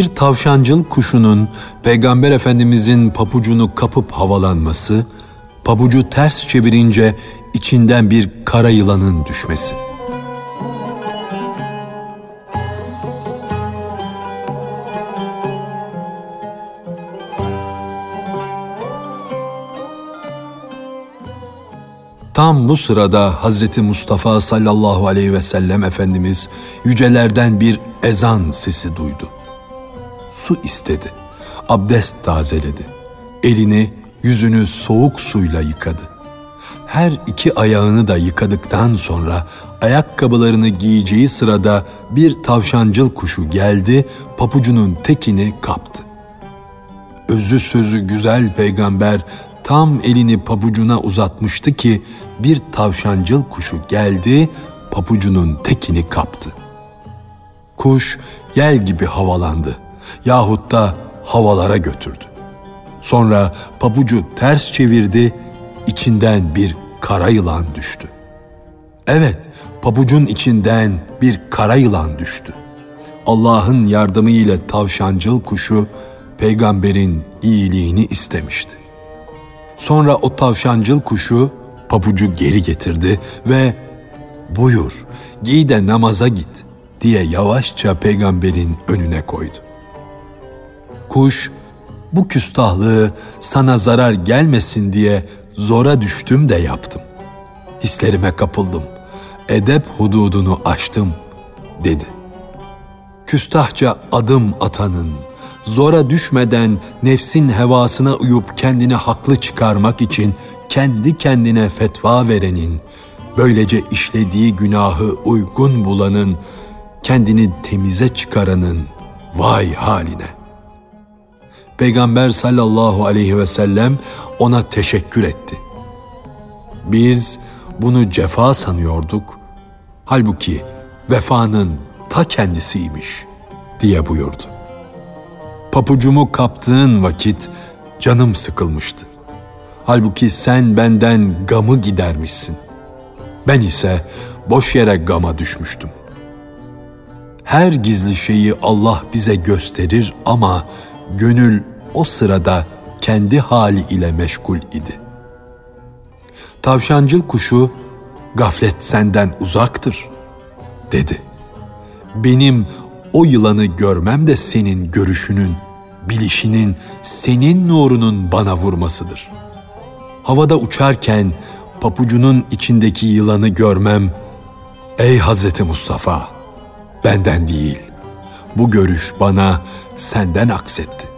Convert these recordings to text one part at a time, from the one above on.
Bir tavşancıl kuşunun Peygamber Efendimizin papucunu kapıp havalanması, pabucu ters çevirince içinden bir kara yılanın düşmesi. Tam bu sırada Hazreti Mustafa sallallahu aleyhi ve sellem Efendimiz yücelerden bir ezan sesi duydu. Su istedi. Abdest tazeledi. Elini, yüzünü soğuk suyla yıkadı. Her iki ayağını da yıkadıktan sonra ayakkabılarını giyeceği sırada bir tavşancıl kuşu geldi, papucunun tekini kaptı. Özü sözü güzel peygamber tam elini pabucuna uzatmıştı ki bir tavşancıl kuşu geldi, papucunun tekini kaptı. Kuş yel gibi havalandı yahut da havalara götürdü. Sonra pabucu ters çevirdi, içinden bir kara yılan düştü. Evet, pabucun içinden bir kara yılan düştü. Allah'ın yardımı ile tavşancıl kuşu peygamberin iyiliğini istemişti. Sonra o tavşancıl kuşu pabucu geri getirdi ve buyur giy de namaza git diye yavaşça peygamberin önüne koydu. Kuş bu küstahlığı sana zarar gelmesin diye zora düştüm de yaptım. Hislerime kapıldım. Edep hududunu aştım dedi. Küstahça adım atanın, zora düşmeden nefsin hevasına uyup kendini haklı çıkarmak için kendi kendine fetva verenin, böylece işlediği günahı uygun bulanın, kendini temize çıkaranın vay haline. Peygamber sallallahu aleyhi ve sellem ona teşekkür etti. Biz bunu cefa sanıyorduk. Halbuki vefanın ta kendisiymiş diye buyurdu. Papucumu kaptığın vakit canım sıkılmıştı. Halbuki sen benden gamı gidermişsin. Ben ise boş yere gama düşmüştüm. Her gizli şeyi Allah bize gösterir ama gönül o sırada kendi hali ile meşgul idi. Tavşancıl kuşu gaflet senden uzaktır dedi. Benim o yılanı görmem de senin görüşünün, bilişinin, senin nurunun bana vurmasıdır. Havada uçarken papucunun içindeki yılanı görmem, ey Hazreti Mustafa, benden değil, bu görüş bana senden aksetti.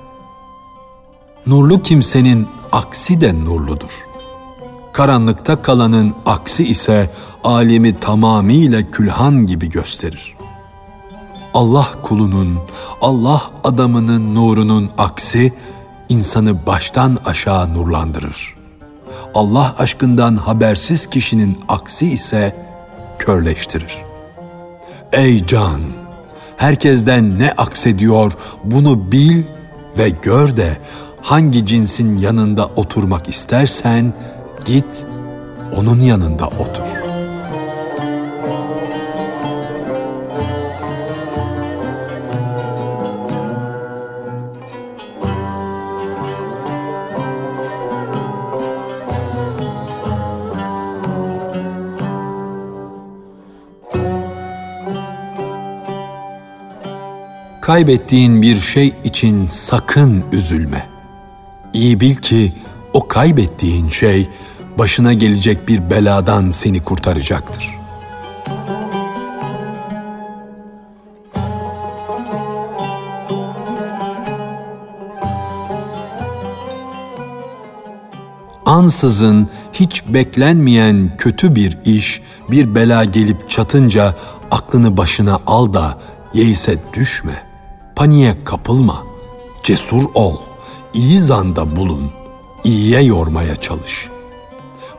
Nurlu kimsenin aksi de nurludur. Karanlıkta kalanın aksi ise alemi tamamıyla külhan gibi gösterir. Allah kulunun, Allah adamının nurunun aksi insanı baştan aşağı nurlandırır. Allah aşkından habersiz kişinin aksi ise körleştirir. Ey can! Herkesten ne aksediyor bunu bil ve gör de hangi cinsin yanında oturmak istersen git onun yanında otur.'' Kaybettiğin bir şey için sakın üzülme. İyi bil ki o kaybettiğin şey başına gelecek bir beladan seni kurtaracaktır. Ansızın hiç beklenmeyen kötü bir iş, bir bela gelip çatınca aklını başına al da yeyse düşme.'' Paniğe kapılma. Cesur ol. İyi zanda bulun. İyiye yormaya çalış.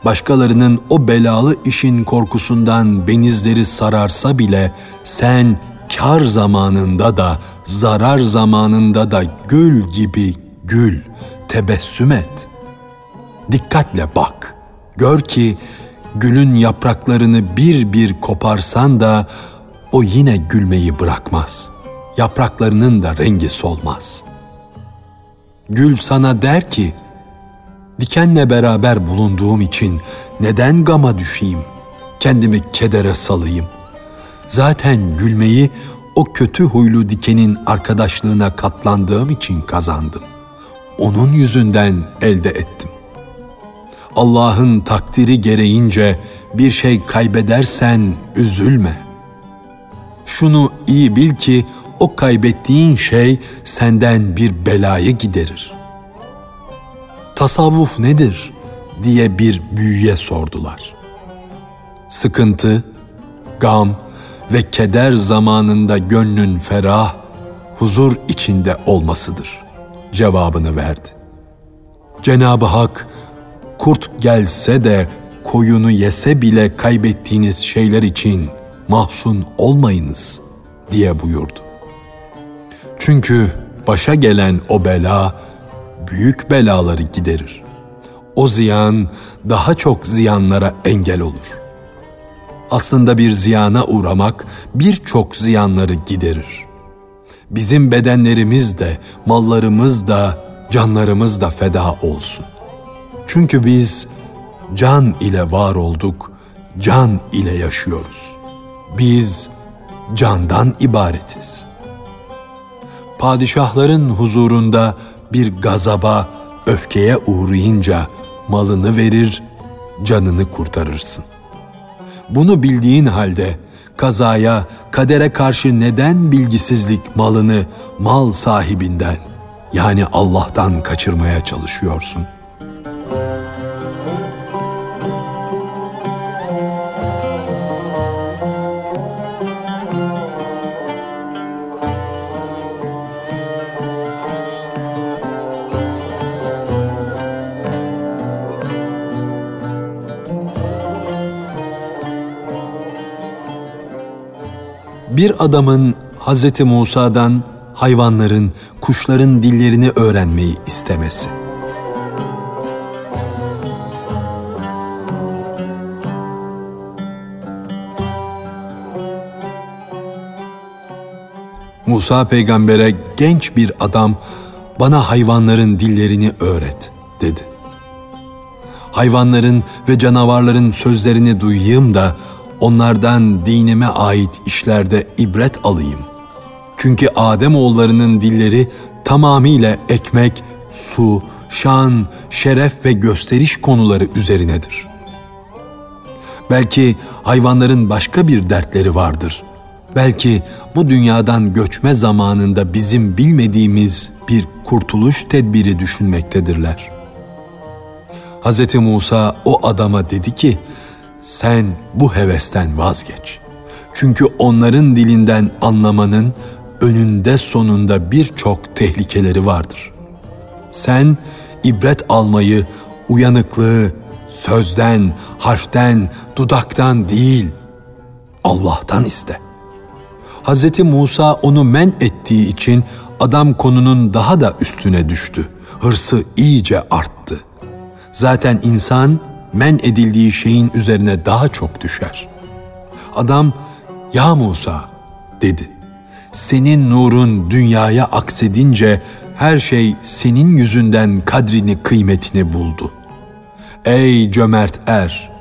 Başkalarının o belalı işin korkusundan benizleri sararsa bile sen kar zamanında da zarar zamanında da gül gibi gül, tebessüm et. Dikkatle bak. Gör ki gülün yapraklarını bir bir koparsan da o yine gülmeyi bırakmaz. Yapraklarının da rengi solmaz. Gül sana der ki, dikenle beraber bulunduğum için neden gama düşeyim, kendimi kedere salayım. Zaten gülmeyi o kötü huylu dikenin arkadaşlığına katlandığım için kazandım. Onun yüzünden elde ettim. Allah'ın takdiri gereğince bir şey kaybedersen üzülme. Şunu iyi bil ki o kaybettiğin şey senden bir belayı giderir. Tasavvuf nedir diye bir büyüye sordular. Sıkıntı, gam ve keder zamanında gönlün ferah, huzur içinde olmasıdır cevabını verdi. Cenab-ı Hak kurt gelse de koyunu yese bile kaybettiğiniz şeyler için mahzun olmayınız diye buyurdu. Çünkü başa gelen o bela büyük belaları giderir. O ziyan daha çok ziyanlara engel olur. Aslında bir ziyana uğramak birçok ziyanları giderir. Bizim bedenlerimiz de, mallarımız da, canlarımız da feda olsun. Çünkü biz can ile var olduk, can ile yaşıyoruz. Biz candan ibaretiz. Padişahların huzurunda bir gazaba, öfkeye uğrayınca malını verir, canını kurtarırsın. Bunu bildiğin halde kazaya, kadere karşı neden bilgisizlik malını mal sahibinden yani Allah'tan kaçırmaya çalışıyorsun?'' Bir adamın Hz. Musa'dan hayvanların, kuşların dillerini öğrenmeyi istemesi. Musa peygambere genç bir adam bana hayvanların dillerini öğret dedi. Hayvanların ve canavarların sözlerini duyayım da onlardan dinime ait işlerde ibret alayım. Çünkü Adem oğullarının dilleri tamamıyla ekmek, su, şan, şeref ve gösteriş konuları üzerinedir. Belki hayvanların başka bir dertleri vardır. Belki bu dünyadan göçme zamanında bizim bilmediğimiz bir kurtuluş tedbiri düşünmektedirler. Hz. Musa o adama dedi ki, sen bu hevesten vazgeç. Çünkü onların dilinden anlamanın önünde sonunda birçok tehlikeleri vardır. Sen ibret almayı, uyanıklığı sözden, harften, dudaktan değil, Allah'tan iste. Hz. Musa onu men ettiği için adam konunun daha da üstüne düştü. Hırsı iyice arttı. Zaten insan men edildiği şeyin üzerine daha çok düşer. Adam, ya Musa dedi. Senin nurun dünyaya aksedince her şey senin yüzünden kadrini kıymetini buldu. Ey cömert er,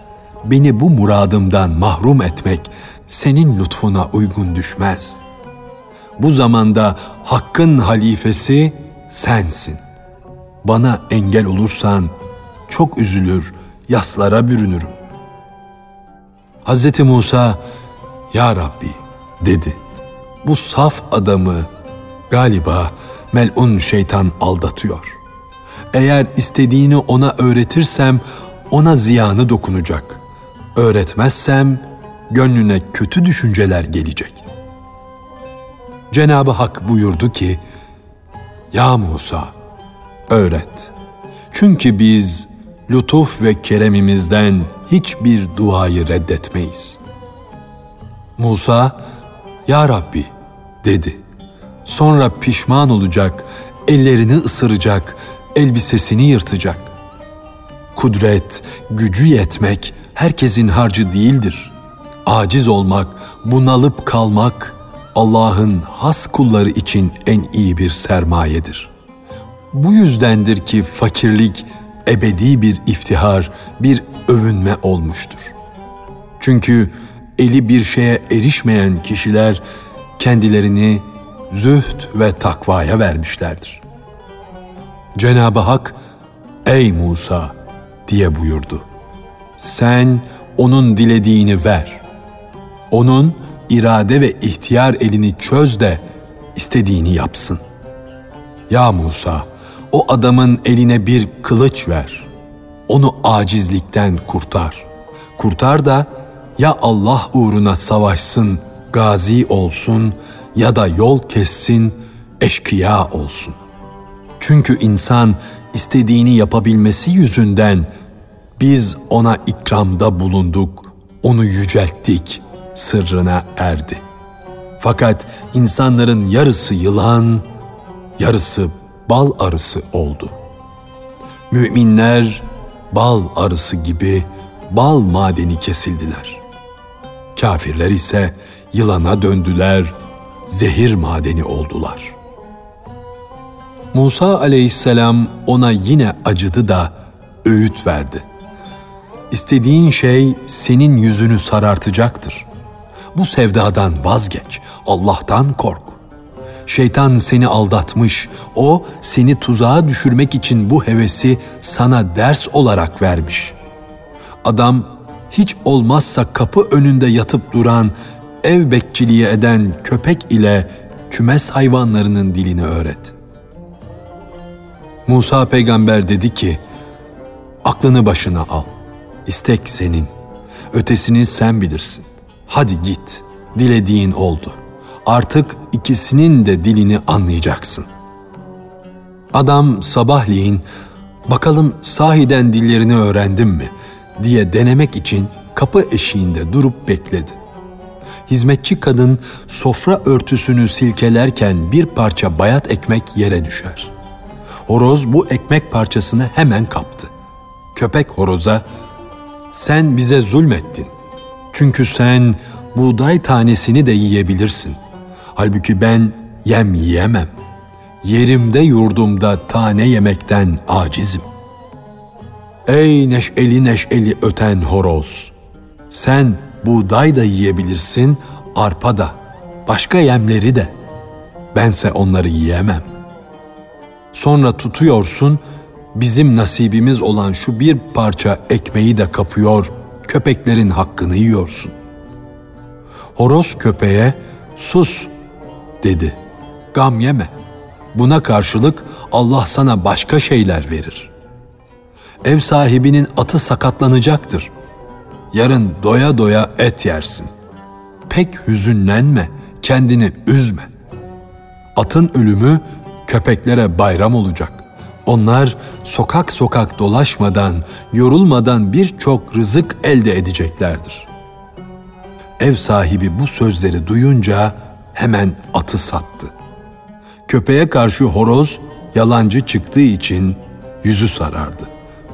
beni bu muradımdan mahrum etmek senin lütfuna uygun düşmez. Bu zamanda hakkın halifesi sensin. Bana engel olursan çok üzülür, yaslara bürünürüm. Hz. Musa, Ya Rabbi dedi. Bu saf adamı galiba melun şeytan aldatıyor. Eğer istediğini ona öğretirsem ona ziyanı dokunacak. Öğretmezsem gönlüne kötü düşünceler gelecek. Cenabı Hak buyurdu ki: Ya Musa, öğret. Çünkü biz lütuf ve keremimizden hiçbir duayı reddetmeyiz. Musa, Ya Rabbi dedi. Sonra pişman olacak, ellerini ısıracak, elbisesini yırtacak. Kudret, gücü yetmek herkesin harcı değildir. Aciz olmak, bunalıp kalmak Allah'ın has kulları için en iyi bir sermayedir. Bu yüzdendir ki fakirlik ebedi bir iftihar, bir övünme olmuştur. Çünkü eli bir şeye erişmeyen kişiler kendilerini zühd ve takvaya vermişlerdir. Cenab-ı Hak, ''Ey Musa!'' diye buyurdu. ''Sen onun dilediğini ver. Onun irade ve ihtiyar elini çöz de istediğini yapsın. Ya Musa, o adamın eline bir kılıç ver. Onu acizlikten kurtar. Kurtar da ya Allah uğruna savaşsın, gazi olsun ya da yol kessin, eşkıya olsun. Çünkü insan istediğini yapabilmesi yüzünden biz ona ikramda bulunduk, onu yücelttik, sırrına erdi. Fakat insanların yarısı yılan, yarısı bal arısı oldu. Müminler bal arısı gibi bal madeni kesildiler. Kafirler ise yılana döndüler, zehir madeni oldular. Musa aleyhisselam ona yine acıdı da öğüt verdi. İstediğin şey senin yüzünü sarartacaktır. Bu sevdadan vazgeç, Allah'tan kork. Şeytan seni aldatmış, o seni tuzağa düşürmek için bu hevesi sana ders olarak vermiş. Adam hiç olmazsa kapı önünde yatıp duran, ev bekçiliği eden köpek ile kümes hayvanlarının dilini öğret. Musa peygamber dedi ki, aklını başına al, istek senin, ötesini sen bilirsin. Hadi git, dilediğin oldu. Artık ikisinin de dilini anlayacaksın. Adam sabahleyin bakalım sahiden dillerini öğrendim mi diye denemek için kapı eşiğinde durup bekledi. Hizmetçi kadın sofra örtüsünü silkelerken bir parça bayat ekmek yere düşer. Horoz bu ekmek parçasını hemen kaptı. Köpek horoza, sen bize zulmettin. Çünkü sen buğday tanesini de yiyebilirsin. Halbuki ben yem yiyemem. Yerimde yurdumda tane yemekten acizim. Ey neşeli neşeli öten horoz! Sen buğday da yiyebilirsin, arpa da, başka yemleri de. Bense onları yiyemem. Sonra tutuyorsun, bizim nasibimiz olan şu bir parça ekmeği de kapıyor, köpeklerin hakkını yiyorsun. Horoz köpeğe, sus dedi. Gam yeme. Buna karşılık Allah sana başka şeyler verir. Ev sahibinin atı sakatlanacaktır. Yarın doya doya et yersin. Pek hüzünlenme, kendini üzme. Atın ölümü köpeklere bayram olacak. Onlar sokak sokak dolaşmadan, yorulmadan birçok rızık elde edeceklerdir. Ev sahibi bu sözleri duyunca hemen atı sattı. Köpeğe karşı horoz yalancı çıktığı için yüzü sarardı.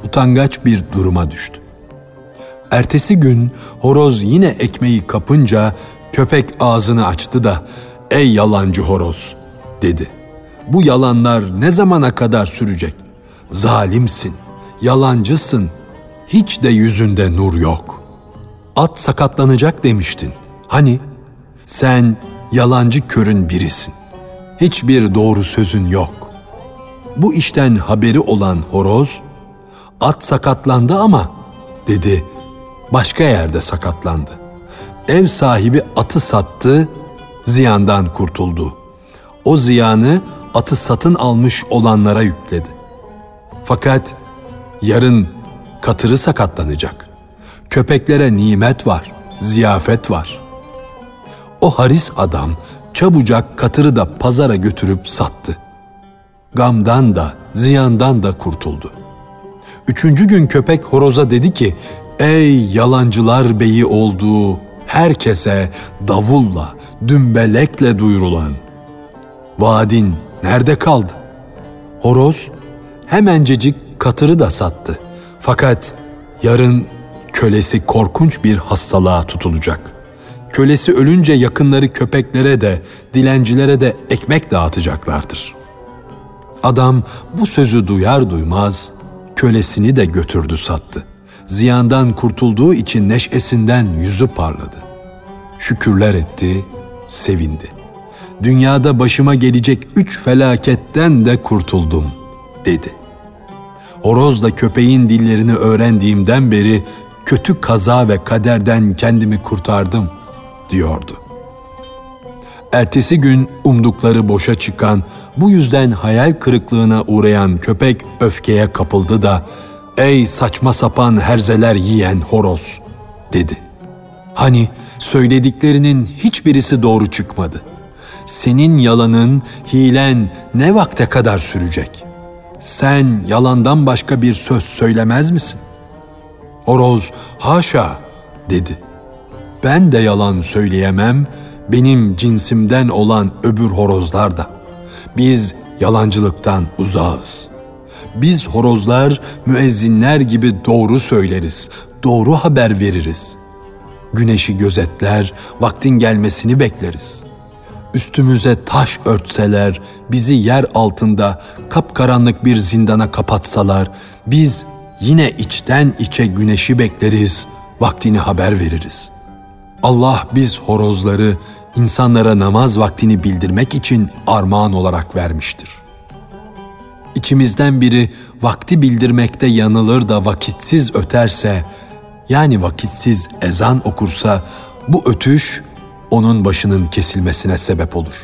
Utangaç bir duruma düştü. Ertesi gün horoz yine ekmeği kapınca köpek ağzını açtı da "Ey yalancı horoz!" dedi. "Bu yalanlar ne zamana kadar sürecek? Zalimsin, yalancısın. Hiç de yüzünde nur yok. At sakatlanacak demiştin. Hani sen yalancı körün birisin. Hiçbir doğru sözün yok. Bu işten haberi olan horoz, at sakatlandı ama dedi, başka yerde sakatlandı. Ev sahibi atı sattı, ziyandan kurtuldu. O ziyanı atı satın almış olanlara yükledi. Fakat yarın katırı sakatlanacak. Köpeklere nimet var, ziyafet var. O haris adam çabucak katırı da pazara götürüp sattı. Gamdan da, ziyandan da kurtuldu. Üçüncü gün köpek horoza dedi ki, Ey yalancılar beyi olduğu herkese davulla, dümbelekle duyurulan. Vaadin nerede kaldı? Horoz hemencecik katırı da sattı. Fakat yarın kölesi korkunç bir hastalığa tutulacak. Kölesi ölünce yakınları köpeklere de, dilencilere de ekmek dağıtacaklardır. Adam bu sözü duyar duymaz kölesini de götürdü sattı. Ziyandan kurtulduğu için neşesinden yüzü parladı. Şükürler etti, sevindi. Dünyada başıma gelecek üç felaketten de kurtuldum, dedi. Horozla köpeğin dillerini öğrendiğimden beri kötü kaza ve kaderden kendimi kurtardım, diyordu. Ertesi gün umdukları boşa çıkan, bu yüzden hayal kırıklığına uğrayan köpek öfkeye kapıldı da ''Ey saçma sapan herzeler yiyen horoz'' dedi. Hani söylediklerinin hiçbirisi doğru çıkmadı. Senin yalanın, hilen ne vakte kadar sürecek? Sen yalandan başka bir söz söylemez misin? Horoz, haşa dedi. Ben de yalan söyleyemem, benim cinsimden olan öbür horozlar da. Biz yalancılıktan uzağız. Biz horozlar müezzinler gibi doğru söyleriz, doğru haber veririz. Güneşi gözetler, vaktin gelmesini bekleriz. Üstümüze taş örtseler, bizi yer altında kapkaranlık bir zindana kapatsalar, biz yine içten içe güneşi bekleriz, vaktini haber veririz. Allah biz horozları insanlara namaz vaktini bildirmek için armağan olarak vermiştir. İkimizden biri vakti bildirmekte yanılır da vakitsiz öterse, yani vakitsiz ezan okursa bu ötüş onun başının kesilmesine sebep olur.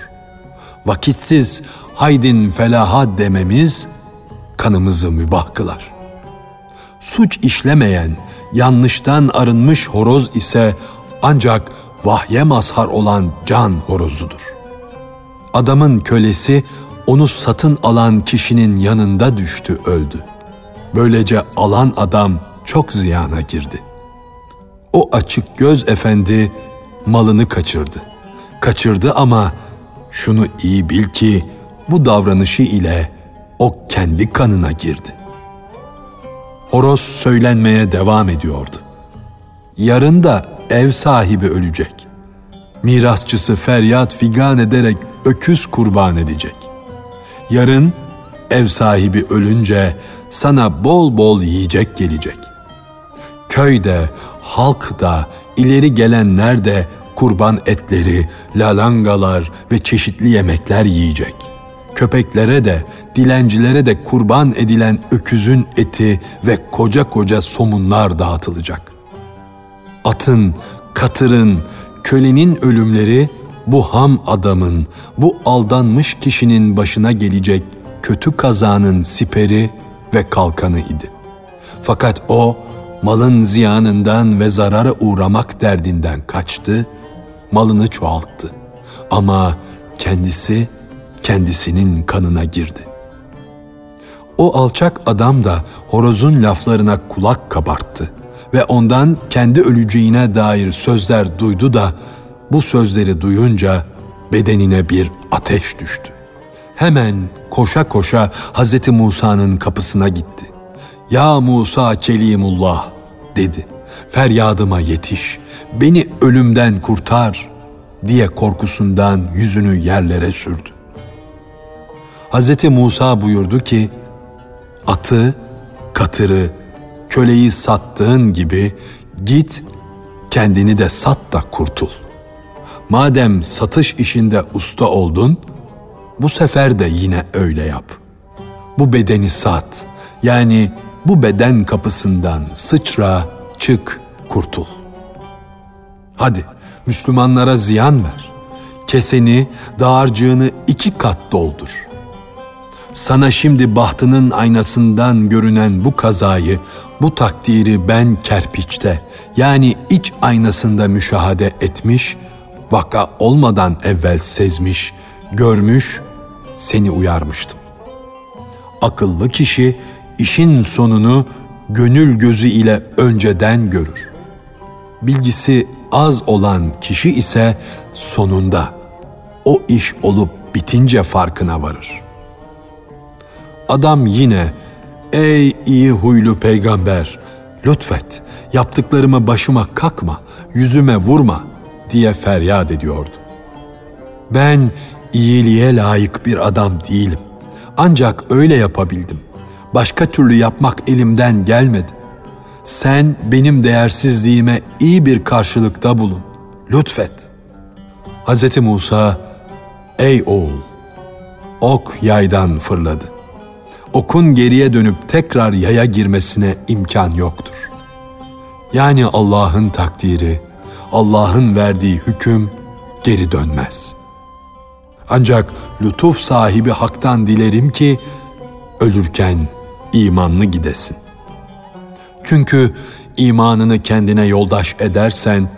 Vakitsiz haydin felaha dememiz kanımızı mübah kılar. Suç işlemeyen, yanlıştan arınmış horoz ise ancak vahye mazhar olan can horozudur. Adamın kölesi onu satın alan kişinin yanında düştü öldü. Böylece alan adam çok ziyana girdi. O açık göz efendi malını kaçırdı. Kaçırdı ama şunu iyi bil ki bu davranışı ile o kendi kanına girdi. Horoz söylenmeye devam ediyordu. Yarın da ev sahibi ölecek. Mirasçısı feryat figan ederek öküz kurban edecek. Yarın ev sahibi ölünce sana bol bol yiyecek gelecek. Köyde, halk da, ileri gelenler de kurban etleri, lalangalar ve çeşitli yemekler yiyecek. Köpeklere de, dilencilere de kurban edilen öküzün eti ve koca koca somunlar dağıtılacak atın, katırın, kölenin ölümleri bu ham adamın, bu aldanmış kişinin başına gelecek kötü kazanın siperi ve kalkanı idi. Fakat o malın ziyanından ve zarara uğramak derdinden kaçtı, malını çoğalttı. Ama kendisi kendisinin kanına girdi. O alçak adam da horozun laflarına kulak kabarttı ve ondan kendi öleceğine dair sözler duydu da bu sözleri duyunca bedenine bir ateş düştü. Hemen koşa koşa Hz. Musa'nın kapısına gitti. Ya Musa Kelimullah dedi. Feryadıma yetiş, beni ölümden kurtar diye korkusundan yüzünü yerlere sürdü. Hz. Musa buyurdu ki, atı, katırı, köleyi sattığın gibi git kendini de sat da kurtul. Madem satış işinde usta oldun, bu sefer de yine öyle yap. Bu bedeni sat. Yani bu beden kapısından sıçra, çık, kurtul. Hadi Müslümanlara ziyan ver. Keseni, dağarcığını iki kat doldur. Sana şimdi bahtının aynasından görünen bu kazayı bu takdiri ben kerpiçte yani iç aynasında müşahede etmiş, vaka olmadan evvel sezmiş, görmüş, seni uyarmıştım. Akıllı kişi işin sonunu gönül gözü ile önceden görür. Bilgisi az olan kişi ise sonunda o iş olup bitince farkına varır. Adam yine Ey iyi huylu peygamber, lütfet, yaptıklarımı başıma kakma, yüzüme vurma diye feryat ediyordu. Ben iyiliğe layık bir adam değilim. Ancak öyle yapabildim. Başka türlü yapmak elimden gelmedi. Sen benim değersizliğime iyi bir karşılıkta bulun. Lütfet. Hz. Musa, ey oğul, ok yaydan fırladı. Okun geriye dönüp tekrar yaya girmesine imkan yoktur. Yani Allah'ın takdiri, Allah'ın verdiği hüküm geri dönmez. Ancak lütuf sahibi haktan dilerim ki ölürken imanlı gidesin. Çünkü imanını kendine yoldaş edersen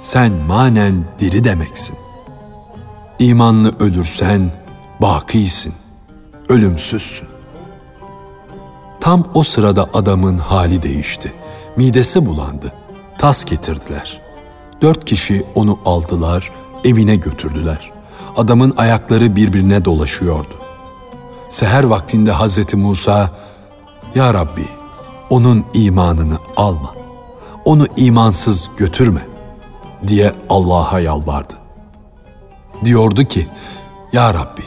sen manen diri demeksin. İmanlı ölürsen bakisin, ölümsüzsün. Tam o sırada adamın hali değişti. Midesi bulandı. Tas getirdiler. Dört kişi onu aldılar, evine götürdüler. Adamın ayakları birbirine dolaşıyordu. Seher vaktinde Hazreti Musa, Ya Rabbi, onun imanını alma, onu imansız götürme diye Allah'a yalvardı. Diyordu ki, Ya Rabbi,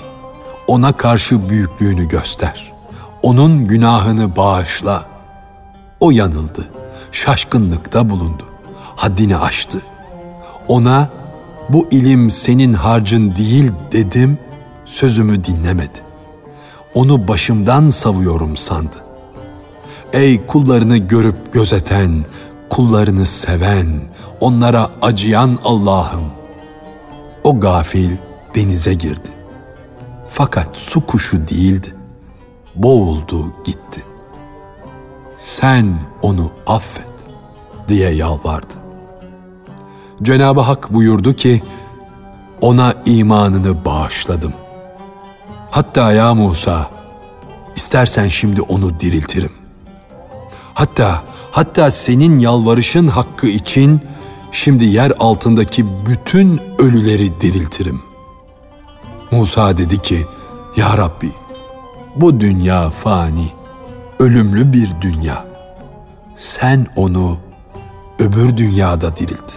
ona karşı büyüklüğünü göster. Onun günahını bağışla. O yanıldı, şaşkınlıkta bulundu, haddini aştı. Ona bu ilim senin harcın değil dedim, sözümü dinlemedi. Onu başımdan savuyorum sandı. Ey kullarını görüp gözeten, kullarını seven, onlara acıyan Allah'ım. O gafil denize girdi. Fakat su kuşu değildi. Boğuldu gitti. Sen onu affet diye yalvardı. Cenab-ı Hak buyurdu ki, ona imanını bağışladım. Hatta ya Musa, istersen şimdi onu diriltirim. Hatta, hatta senin yalvarışın hakkı için şimdi yer altındaki bütün ölüleri diriltirim. Musa dedi ki, Ya Rabbi, bu dünya fani, ölümlü bir dünya. Sen onu öbür dünyada dirilt.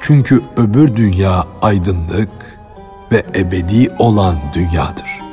Çünkü öbür dünya aydınlık ve ebedi olan dünyadır.